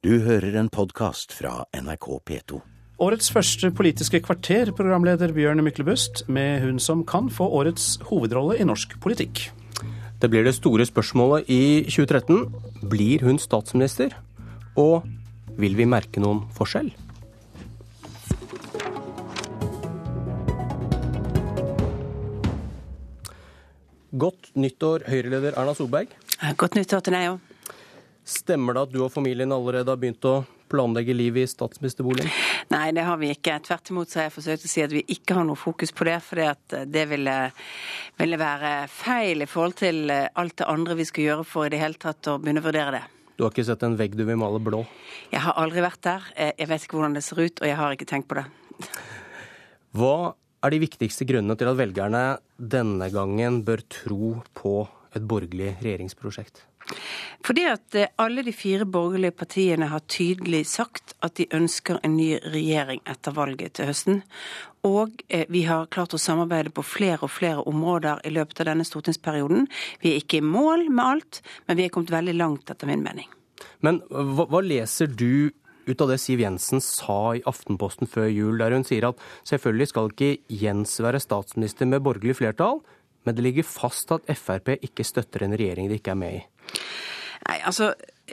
Du hører en podkast fra NRK P2. Årets første Politiske kvarter, programleder Bjørn Myklebust, med hun som kan få årets hovedrolle i norsk politikk. Det blir det store spørsmålet i 2013. Blir hun statsminister? Og vil vi merke noen forskjell? Godt nyttår, Høyre-leder Erna Solberg. Godt nyttår til deg òg. Stemmer det at du og familien allerede har begynt å planlegge livet i statsministerboligen? Nei, det har vi ikke. Tvert imot så har jeg forsøkt å si at vi ikke har noe fokus på det. For det ville, ville, være feil i forhold til alt det andre vi skal gjøre for i det hele tatt å begynne å vurdere det. Du har ikke sett en vegg du vil male blå? Jeg har aldri vært der. Jeg vet ikke hvordan det ser ut, og jeg har ikke tenkt på det. Hva er de viktigste grunnene til at velgerne denne gangen bør tro på et borgerlig regjeringsprosjekt? Fordi at eh, alle de fire borgerlige partiene har tydelig sagt at de ønsker en ny regjering etter valget til høsten. Og eh, vi har klart å samarbeide på flere og flere områder i løpet av denne stortingsperioden. Vi er ikke i mål med alt, men vi er kommet veldig langt, etter min mening. Men hva, hva leser du ut av det Siv Jensen sa i Aftenposten før jul, der hun sier at selvfølgelig skal ikke Jens være statsminister med borgerlig flertall, men det ligger fast at Frp ikke støtter en regjering de ikke er med i. Nei, altså,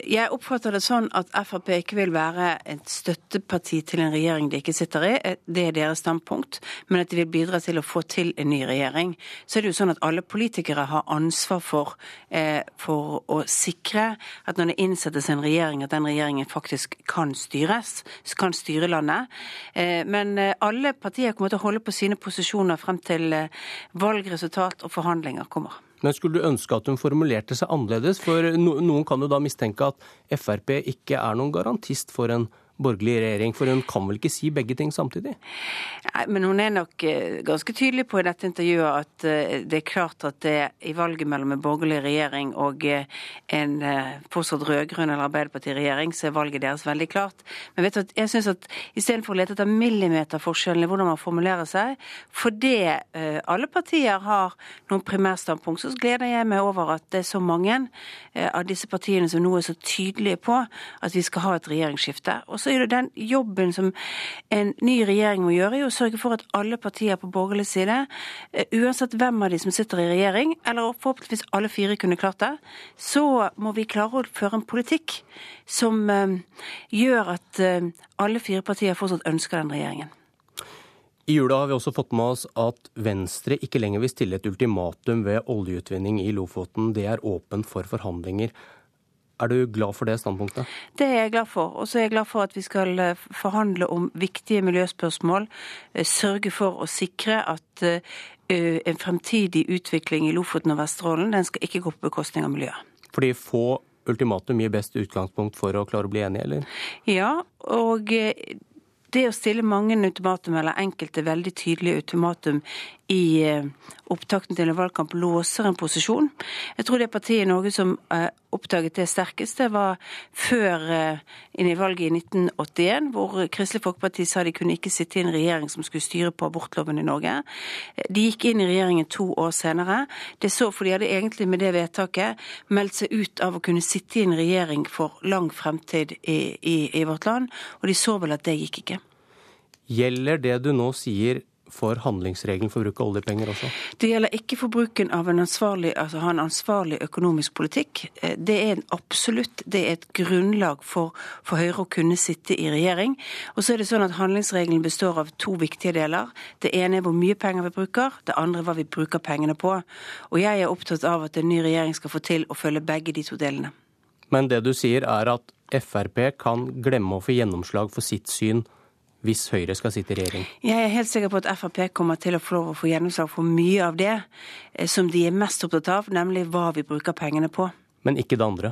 jeg oppfatter det sånn at Frp ikke vil være et støtteparti til en regjering de ikke sitter i. Det er deres standpunkt. Men at de vil bidra til å få til en ny regjering. Så er det jo sånn at alle politikere har ansvar for, eh, for å sikre at når det innsettes en regjering, at den regjeringen faktisk kan styres, kan styre landet. Eh, men eh, alle partier kommer til å holde på sine posisjoner frem til eh, valgresultat og forhandlinger kommer. Men skulle du ønske at hun formulerte seg annerledes? For noen kan jo da mistenke at Frp ikke er noen garantist for en borgerlig regjering, for hun kan vel ikke si begge ting samtidig? Nei, men hun er nok eh, ganske tydelig på i dette intervjuet at eh, det er klart at det i valget mellom en borgerlig regjering og eh, en fortsatt rød-grønn eller Arbeiderparti-regjering, så er valget deres veldig klart. Men vet du, jeg syns at istedenfor å lete etter millimeterforskjellene i hvordan man formulerer seg, fordi alle partier har noen primærstandpunkt, så gleder jeg meg over at det er så mange av disse partiene som nå er så tydelige på at vi skal ha et regjeringsskifte. Og så er det den jobben som en ny regjering må gjøre, i å sørge for at alle partier på borgerlig side, eh, uansett hvem av de som sitter i regjering, eller forhåpentligvis alle fire kunne klart det, så må vi klare å føre en politikk som eh, gjør at eh, alle fire partier fortsatt ønsker den regjeringen. I jula har vi også fått med oss at Venstre ikke lenger vil stille et ultimatum ved oljeutvinning i Lofoten. Det er åpent for forhandlinger. Er du glad for det standpunktet? Det er jeg glad for. Og så er jeg glad for at vi skal eh, forhandle om viktige miljøspørsmål. Eh, sørge for å sikre at eh, en fremtidig utvikling i Lofoten og Vesterålen den skal ikke gå på bekostning av miljøet. Fordi få ultimatum gir best utgangspunkt for å klare å bli enige, eller? Ja, og det å stille mange ultimatum, eller enkelte veldig tydelige ultimatum i eh, opptakten til en valgkamp, låser en posisjon. Jeg tror det partiet i Norge som eh, oppdaget det sterkest, det var før eh, inn i valget i 1981, hvor Kristelig Folkeparti sa de kunne ikke sitte i en regjering som skulle styre på abortloven i Norge. De gikk inn i regjeringen to år senere. Det så, for de hadde egentlig med det vedtaket meldt seg ut av å kunne sitte i en regjering for lang fremtid i, i, i vårt land, og de så vel at det gikk ikke. Gjelder det du nå sier for handlingsregelen for bruk av oljepenger også? Det gjelder ikke for bruken av en ansvarlig, altså ha en ansvarlig økonomisk politikk. Eh, det er absolutt det er et grunnlag for, for Høyre å kunne sitte i regjering. Og så er det sånn at Handlingsregelen består av to viktige deler. Det ene er hvor mye penger vi bruker, det andre er hva vi bruker pengene på. Og jeg er opptatt av at en ny regjering skal få til å følge begge de to delene. Men det du sier er at Frp kan glemme å få gjennomslag for sitt syn hvis Høyre skal sitte i regjering? Jeg er helt sikker på at Frp kommer til å få lov å få gjennomslag for mye av det eh, som de er mest opptatt av, nemlig hva vi bruker pengene på men ikke det andre?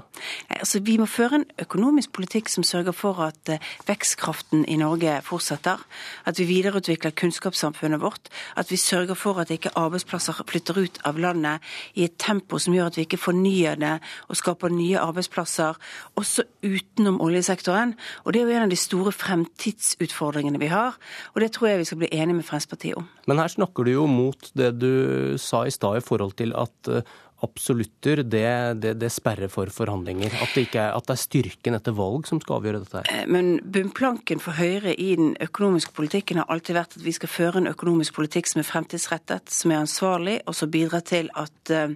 Altså, vi må føre en økonomisk politikk som sørger for at uh, vekstkraften i Norge fortsetter. At vi videreutvikler kunnskapssamfunnet vårt. At vi sørger for at ikke arbeidsplasser flytter ut av landet i et tempo som gjør at vi ikke fornyer det og skaper nye arbeidsplasser, også utenom oljesektoren. Og Det er jo en av de store fremtidsutfordringene vi har. Og det tror jeg vi skal bli enige med Fremskrittspartiet om. Men her snakker du jo mot det du sa i stad i forhold til at uh, absolutter, det, det, det sperrer for forhandlinger? At det, er, at det, er, styrken etter valg som skal avgjøre dette? her? Eh, men bunnplanken for Høyre i den økonomiske politikken har alltid vært at vi skal føre en økonomisk politikk som er fremtidsrettet, som er ansvarlig, og som bidrar til at eh,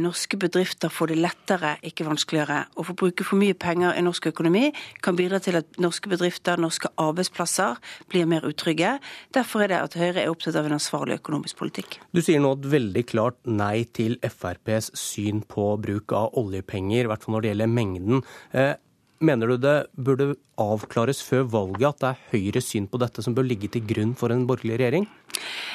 norske bedrifter får det lettere, ikke vanskeligere. Å få bruke for mye penger i norsk økonomi kan bidra til at norske bedrifter, norske arbeidsplasser, blir mer utrygge. Derfor er det at Høyre er opptatt av en ansvarlig økonomisk politikk. Du sier nå et veldig klart nei til FrPs syn på bruk av oljepenger, i hvert fall når det gjelder mengden. Eh, mener du det burde avklares før valget at det er Høyres syn på dette som bør ligge til grunn for en borgerlig regjering?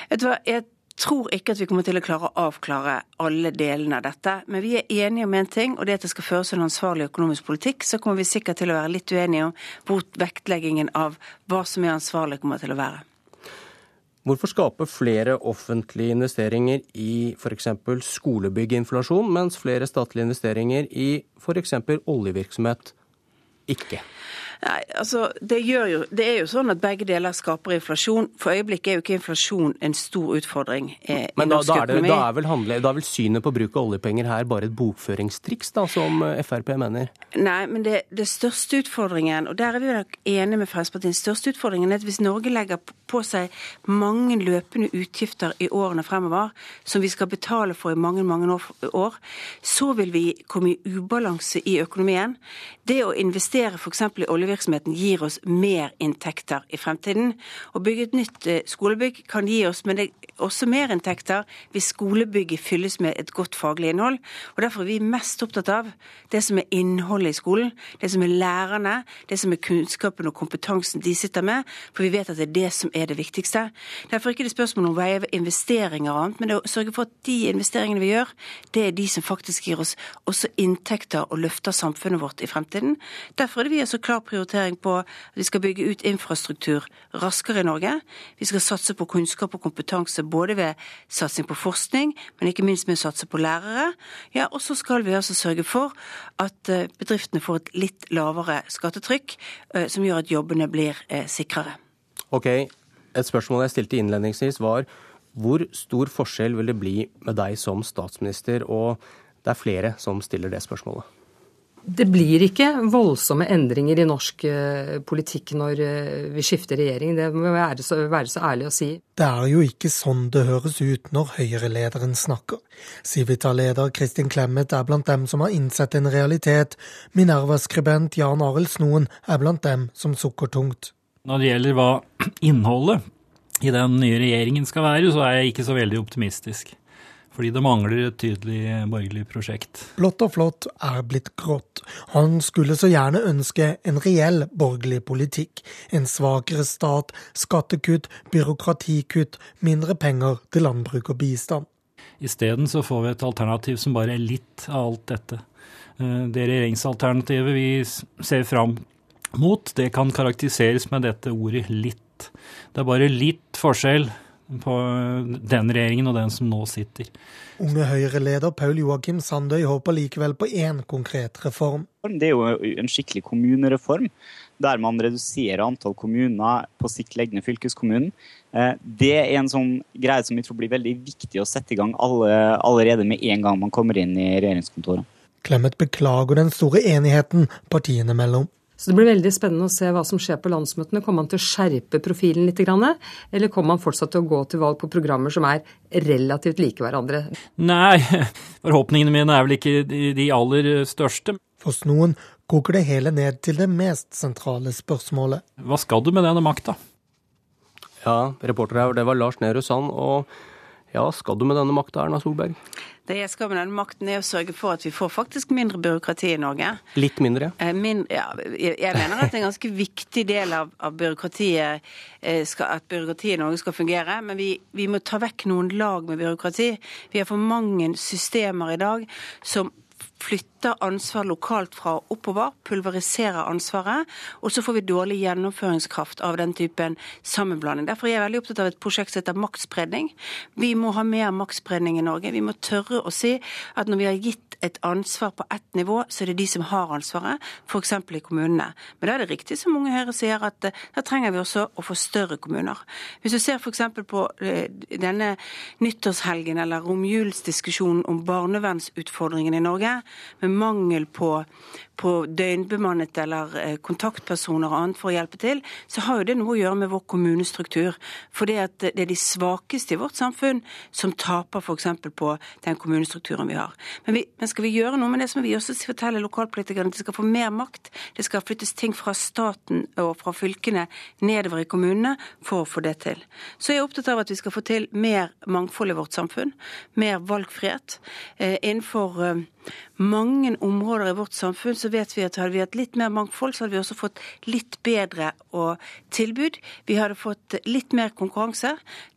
Vet du hva, jeg tror ikke at vi kommer til å klare å avklare alle delene av dette. Men vi er enige om én en ting, og det er at det skal føres en ansvarlig økonomisk politikk. Så kommer vi sikkert til å være litt uenige om hvor vektleggingen av hva som er ansvarlig, kommer til å være. Hvorfor skape flere offentlige investeringer i f.eks. skolebygginflasjon, mens flere statlige investeringer i f.eks. oljevirksomhet ikke? Nei, altså, det, jo, det, er jo sånn at begge deler skaper inflasjon. For øyeblikket er jo ikke inflasjon en stor utfordring eh, Men da, da det, økonomi. Da er, vel handle, da er vel synet på bruk av oljepenger her bare et bokføringstriks, da, som eh, Frp mener? Nei, men det, det største utfordringen, og der er vi nok enige med Fremskrittspartiet, den største utfordringen er at hvis Norge legger på seg mange løpende utgifter i årene fremover, som vi skal betale for i mange, mange år, så vil vi komme i ubalanse i økonomien. Det å investere f.eks. i oljevirksomheten gir oss mer inntekter i fremtiden. Å bygge et nytt eh, skolebygg kan gi oss, men det er også mer inntekter hvis skolebygget fylles med et godt faglig innhold. Og Derfor er vi mest opptatt av det som er innholdet i skolen, det som er lærerne, det som er kunnskapen og kompetansen de sitter med, for vi vet at det er det som er det viktigste. Derfor er ikke det spørsmål om veier investeringer og annet, men det å sørge for at de investeringene vi gjør, det er de som faktisk gir oss også inntekter og løfter samfunnet vårt i fremtiden. Derfor er det vi er så klar prioritering på at vi skal bygge ut infrastruktur raskere i Norge. Vi skal satse på kunnskap og kompetanse både ved satsing på forskning, men ikke minst med å satse på lærere. Ja, og så skal vi altså sørge for at eh, bedriftene får et litt lavere skattetrykk, eh, som gjør at jobbene blir eh, sikrere. Ok, Et spørsmål jeg stilte innledningsvis var hvor stor forskjell vil det bli med deg som statsminister? Og det er flere som stiller det spørsmålet. Det blir ikke voldsomme endringer i norsk eh, politikk når eh, vi skifter regjering. Det må være så, være så ærlig å si. Det er jo ikke sånn det høres ut når Høyre-lederen snakker. Civita-leder Kristin Clemet er blant dem som har innsett en realitet. Minerva-skribent Jan Arild Snoen er blant dem som sukker tungt. Når det gjelder hva innholdet i den nye regjeringen skal være, så er jeg ikke så veldig optimistisk. Fordi det mangler et tydelig borgerlig prosjekt. Blått og flott er blitt grått. Han skulle så gjerne ønske en reell borgerlig politikk. En svakere stat, skattekutt, byråkratikutt, mindre penger til landbruk og bistand. Isteden så får vi et alternativ som bare er litt av alt dette. Eh, det regjeringsalternativet vi ser fram mot, det kan karakteriseres med dette ordet 'litt'. Det er bare litt forskjell på den regjeringen og den som nå sitter. Unge Høyre-leder Paul Joakim Sandøy håper likevel på én konkret reform. Det er jo en skikkelig kommunereform, der man reduserer antall kommuner, på sikt legger ned fylkeskommunen. Eh, det er en sånn greie som jeg tror blir veldig viktig å sette i gang allerede med en gang man kommer inn i regjeringskontoret. Clemet beklager den store enigheten partiene mellom. Så det blir veldig spennende å se hva som skjer på landsmøtene. Kommer man til å skjerpe profilen litt, eller kommer man fortsatt til å gå til valg på programmer som er relativt like hverandre? Nei, forhåpningene mine er vel ikke de aller største. Hos noen koker det hele ned til det mest sentrale spørsmålet. Hva skal du med denne makta? Ja, reporter her, det var Lars Nehru Sand. Og ja, skal du med denne makta, Erna Solberg? Det jeg skal med denne makten, er å sørge for at vi får faktisk mindre byråkrati i Norge. Litt mindre? Eh, min, ja, jeg mener at det er en ganske viktig del av, av byråkratiet eh, skal, at byråkratiet i Norge skal fungere. Men vi, vi må ta vekk noen lag med byråkrati. Vi har for mange systemer i dag som flytter ansvar lokalt fra oppover, pulveriserer ansvaret, og så får vi dårlig gjennomføringskraft av den typen sammenblanding. Derfor er jeg veldig opptatt av et prosjekt som heter maktspredning. Vi må ha mer maktspredning i Norge. Vi må tørre å si at når vi har gitt et ansvar på ett nivå, så er det de som har ansvaret, f.eks. i kommunene. Men da er det riktig som mange Høyre sier, at eh, da trenger vi også å få større kommuner. Hvis du ser f.eks. på eh, denne nyttårshelgen eller romjulsdiskusjonen om barnevernsutfordringen i Norge, med mangel på, på døgnbemannet eller eh, kontaktpersoner og annet for å hjelpe til, så har jo det noe å gjøre med vår kommunestruktur. For det, at det er de svakeste i vårt samfunn som taper f.eks. på den kommunestrukturen vi har. Men, vi, men, skal vi gjøre noe med det, så må vi også fortelle lokalpolitikerne at de skal få mer makt. Det skal flyttes ting fra staten og fra fylkene nedover i kommunene for å få det til. Så jeg er opptatt av at vi skal få til mer mangfold i vårt samfunn, mer valgfrihet. Eh, innenfor eh, mange områder i vårt samfunn så vet vi at hadde vi hatt litt mer mangfold, så hadde vi også fått litt bedre tilbud. Vi hadde fått litt mer konkurranse.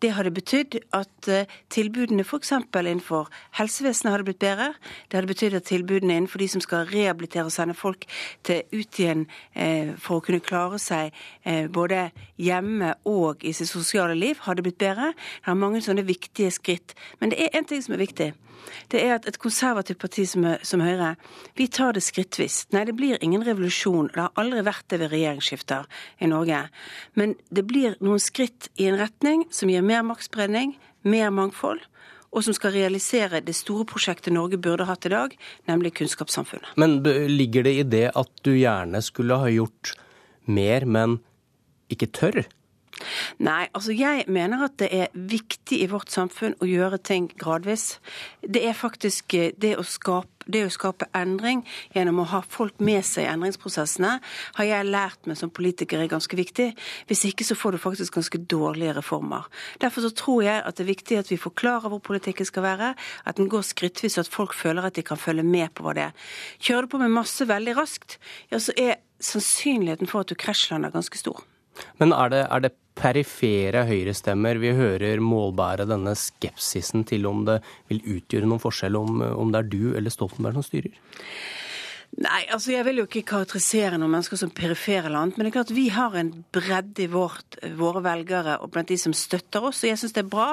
Det hadde betydd at eh, tilbudene f.eks. innenfor helsevesenet hadde blitt bedre. Det hadde betydd at tilbudene innenfor de som skal rehabilitere og sende folk til ut igjen eh, for å kunne klare seg eh, både hjemme og i sitt sosiale liv, hadde blitt bedre. Det er mange sånne viktige skritt. Men det er én ting som er viktig det er at et konservativt parti som, som, Høyre, vi tar det skrittvis. Nei, det blir ingen revolusjon. Det har aldri vært det ved regjeringsskifter i Norge. Men det blir noen skritt i en retning som gir mer maktspredning, mer mangfold. Og som skal realisere det store prosjektet Norge burde hatt i dag, nemlig kunnskapssamfunnet. Men ligger det i det at du gjerne skulle ha gjort mer, men ikke tør? Nei, altså jeg mener at det er viktig i vårt samfunn å gjøre ting gradvis. Det er faktisk eh, det å skape det å skape endring gjennom å ha folk med seg i endringsprosessene, har jeg lært meg som politiker er ganske viktig. Hvis ikke så får du faktisk ganske dårlige reformer. Derfor så tror jeg at det er viktig at vi forklarer hvor politikken skal være, at den går skrittvis, og at folk føler at de kan følge med på hva det er. Kjører du på med masse veldig raskt, ja så er sannsynligheten for at du krasjlander ganske stor. Men er det, er det perifere høyrestemmer vi hører målbære denne skepsisen til om det vil utgjøre noen forskjell om, om det er du eller Stoltenberg som styrer? Nei, altså jeg vil jo ikke karakterisere noen mennesker som perifere eller annet, men det er klart vi har en bredde i vårt, våre velgere og blant de som støtter oss. Og jeg syns det er bra.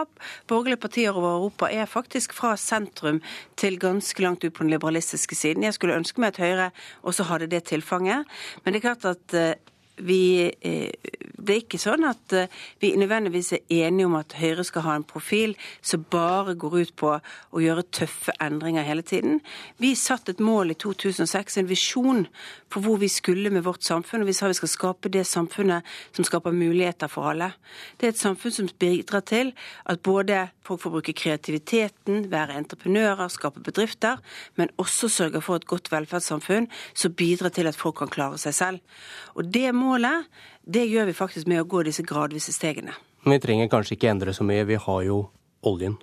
Borgerlige partier over Europa er faktisk fra sentrum til ganske langt ut på den liberalistiske siden. Jeg skulle ønske meg at Høyre også hadde det tilfanget. Men det er klart at eh, vi, eh, det er ikke sånn at eh, vi nødvendigvis er enige om at Høyre skal ha en profil som bare går ut på å gjøre tøffe endringer hele tiden. Vi satte et mål i 2006, en visjon for hvor vi skulle med vårt samfunn. Og vi sa vi skal skape det samfunnet som skaper muligheter for alle. Det er et samfunn som bidrar til at både folk får bruke kreativiteten, være entreprenører, skape bedrifter, men også sørge for et godt velferdssamfunn som bidrar til at folk kan klare seg selv. Og det må målet, det gjør vi faktisk med å gå disse gradvise stegene. Men vi trenger kanskje ikke endre så mye, vi har jo oljen.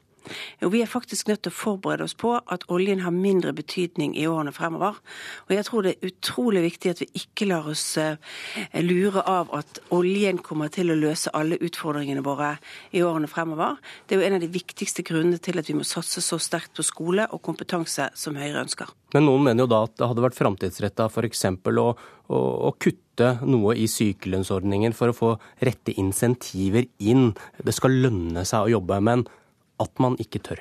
Jo, vi er faktisk nødt til å forberede oss på at oljen har mindre betydning i årene fremover. Og jeg tror det er utrolig viktig at vi ikke lar oss eh, lure av at oljen kommer til å løse alle utfordringene våre i årene fremover. Det er jo en av de viktigste grunnene til at vi må satse så sterkt på skole og kompetanse som Høyre ønsker. Men noen mener jo da at det hadde vært framtidsretta f.eks. Å, å, å kutte noe i sykelønnsordningen for å få rette insentiver inn. Det skal lønne seg å jobbe. men at man ikke tør?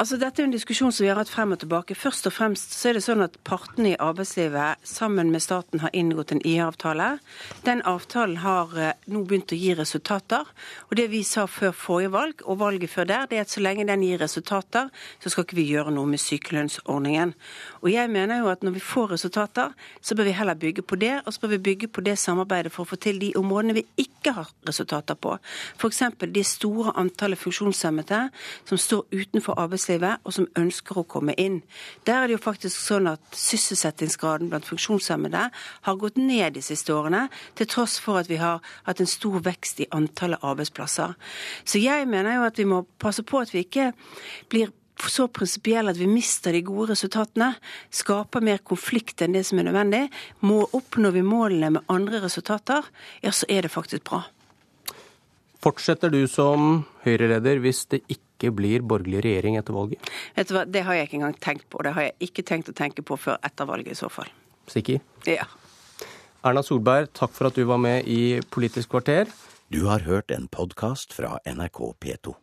Altså, dette er en diskusjon som vi har hatt frem og tilbake. Først og fremst så er det sånn at partene i arbeidslivet sammen med staten har inngått en IA-avtale. Den avtalen har eh, nå begynt å gi resultater. Og det vi sa før forrige valg, og valget før der, det er at så lenge den gir resultater, så skal ikke vi gjøre noe med sykelønnsordningen. Og jeg mener jo at når vi får resultater, så bør vi heller bygge på det, og så bør vi bygge på det samarbeidet for å få til de områdene vi ikke har resultater på. F.eks. de store antallet funksjonshemmede som står utenfor arbeidslivet, og som ønsker å komme inn. Der er det jo faktisk sånn at sysselsettingsgraden blant funksjonshemmede har gått ned de siste årene, til tross for at vi har hatt en stor vekst i antallet arbeidsplasser. Så jeg mener jo at vi må passe på at vi ikke blir så prinsipielle at vi mister de gode resultatene, skaper mer konflikt enn det som er nødvendig. Må Oppnår vi målene med andre resultater, ja, så er det faktisk bra. Fortsetter du som Høyre-leder hvis det ikke ikke blir borgerlig regjering etter valget? Vet du hva, Det har jeg ikke engang tenkt på. Det har jeg ikke tenkt å tenke på før etter valget, i så fall. Sikker? Ja. Erna Solberg, takk for at du var med i Politisk kvarter. Du har hørt en podkast fra NRK P2.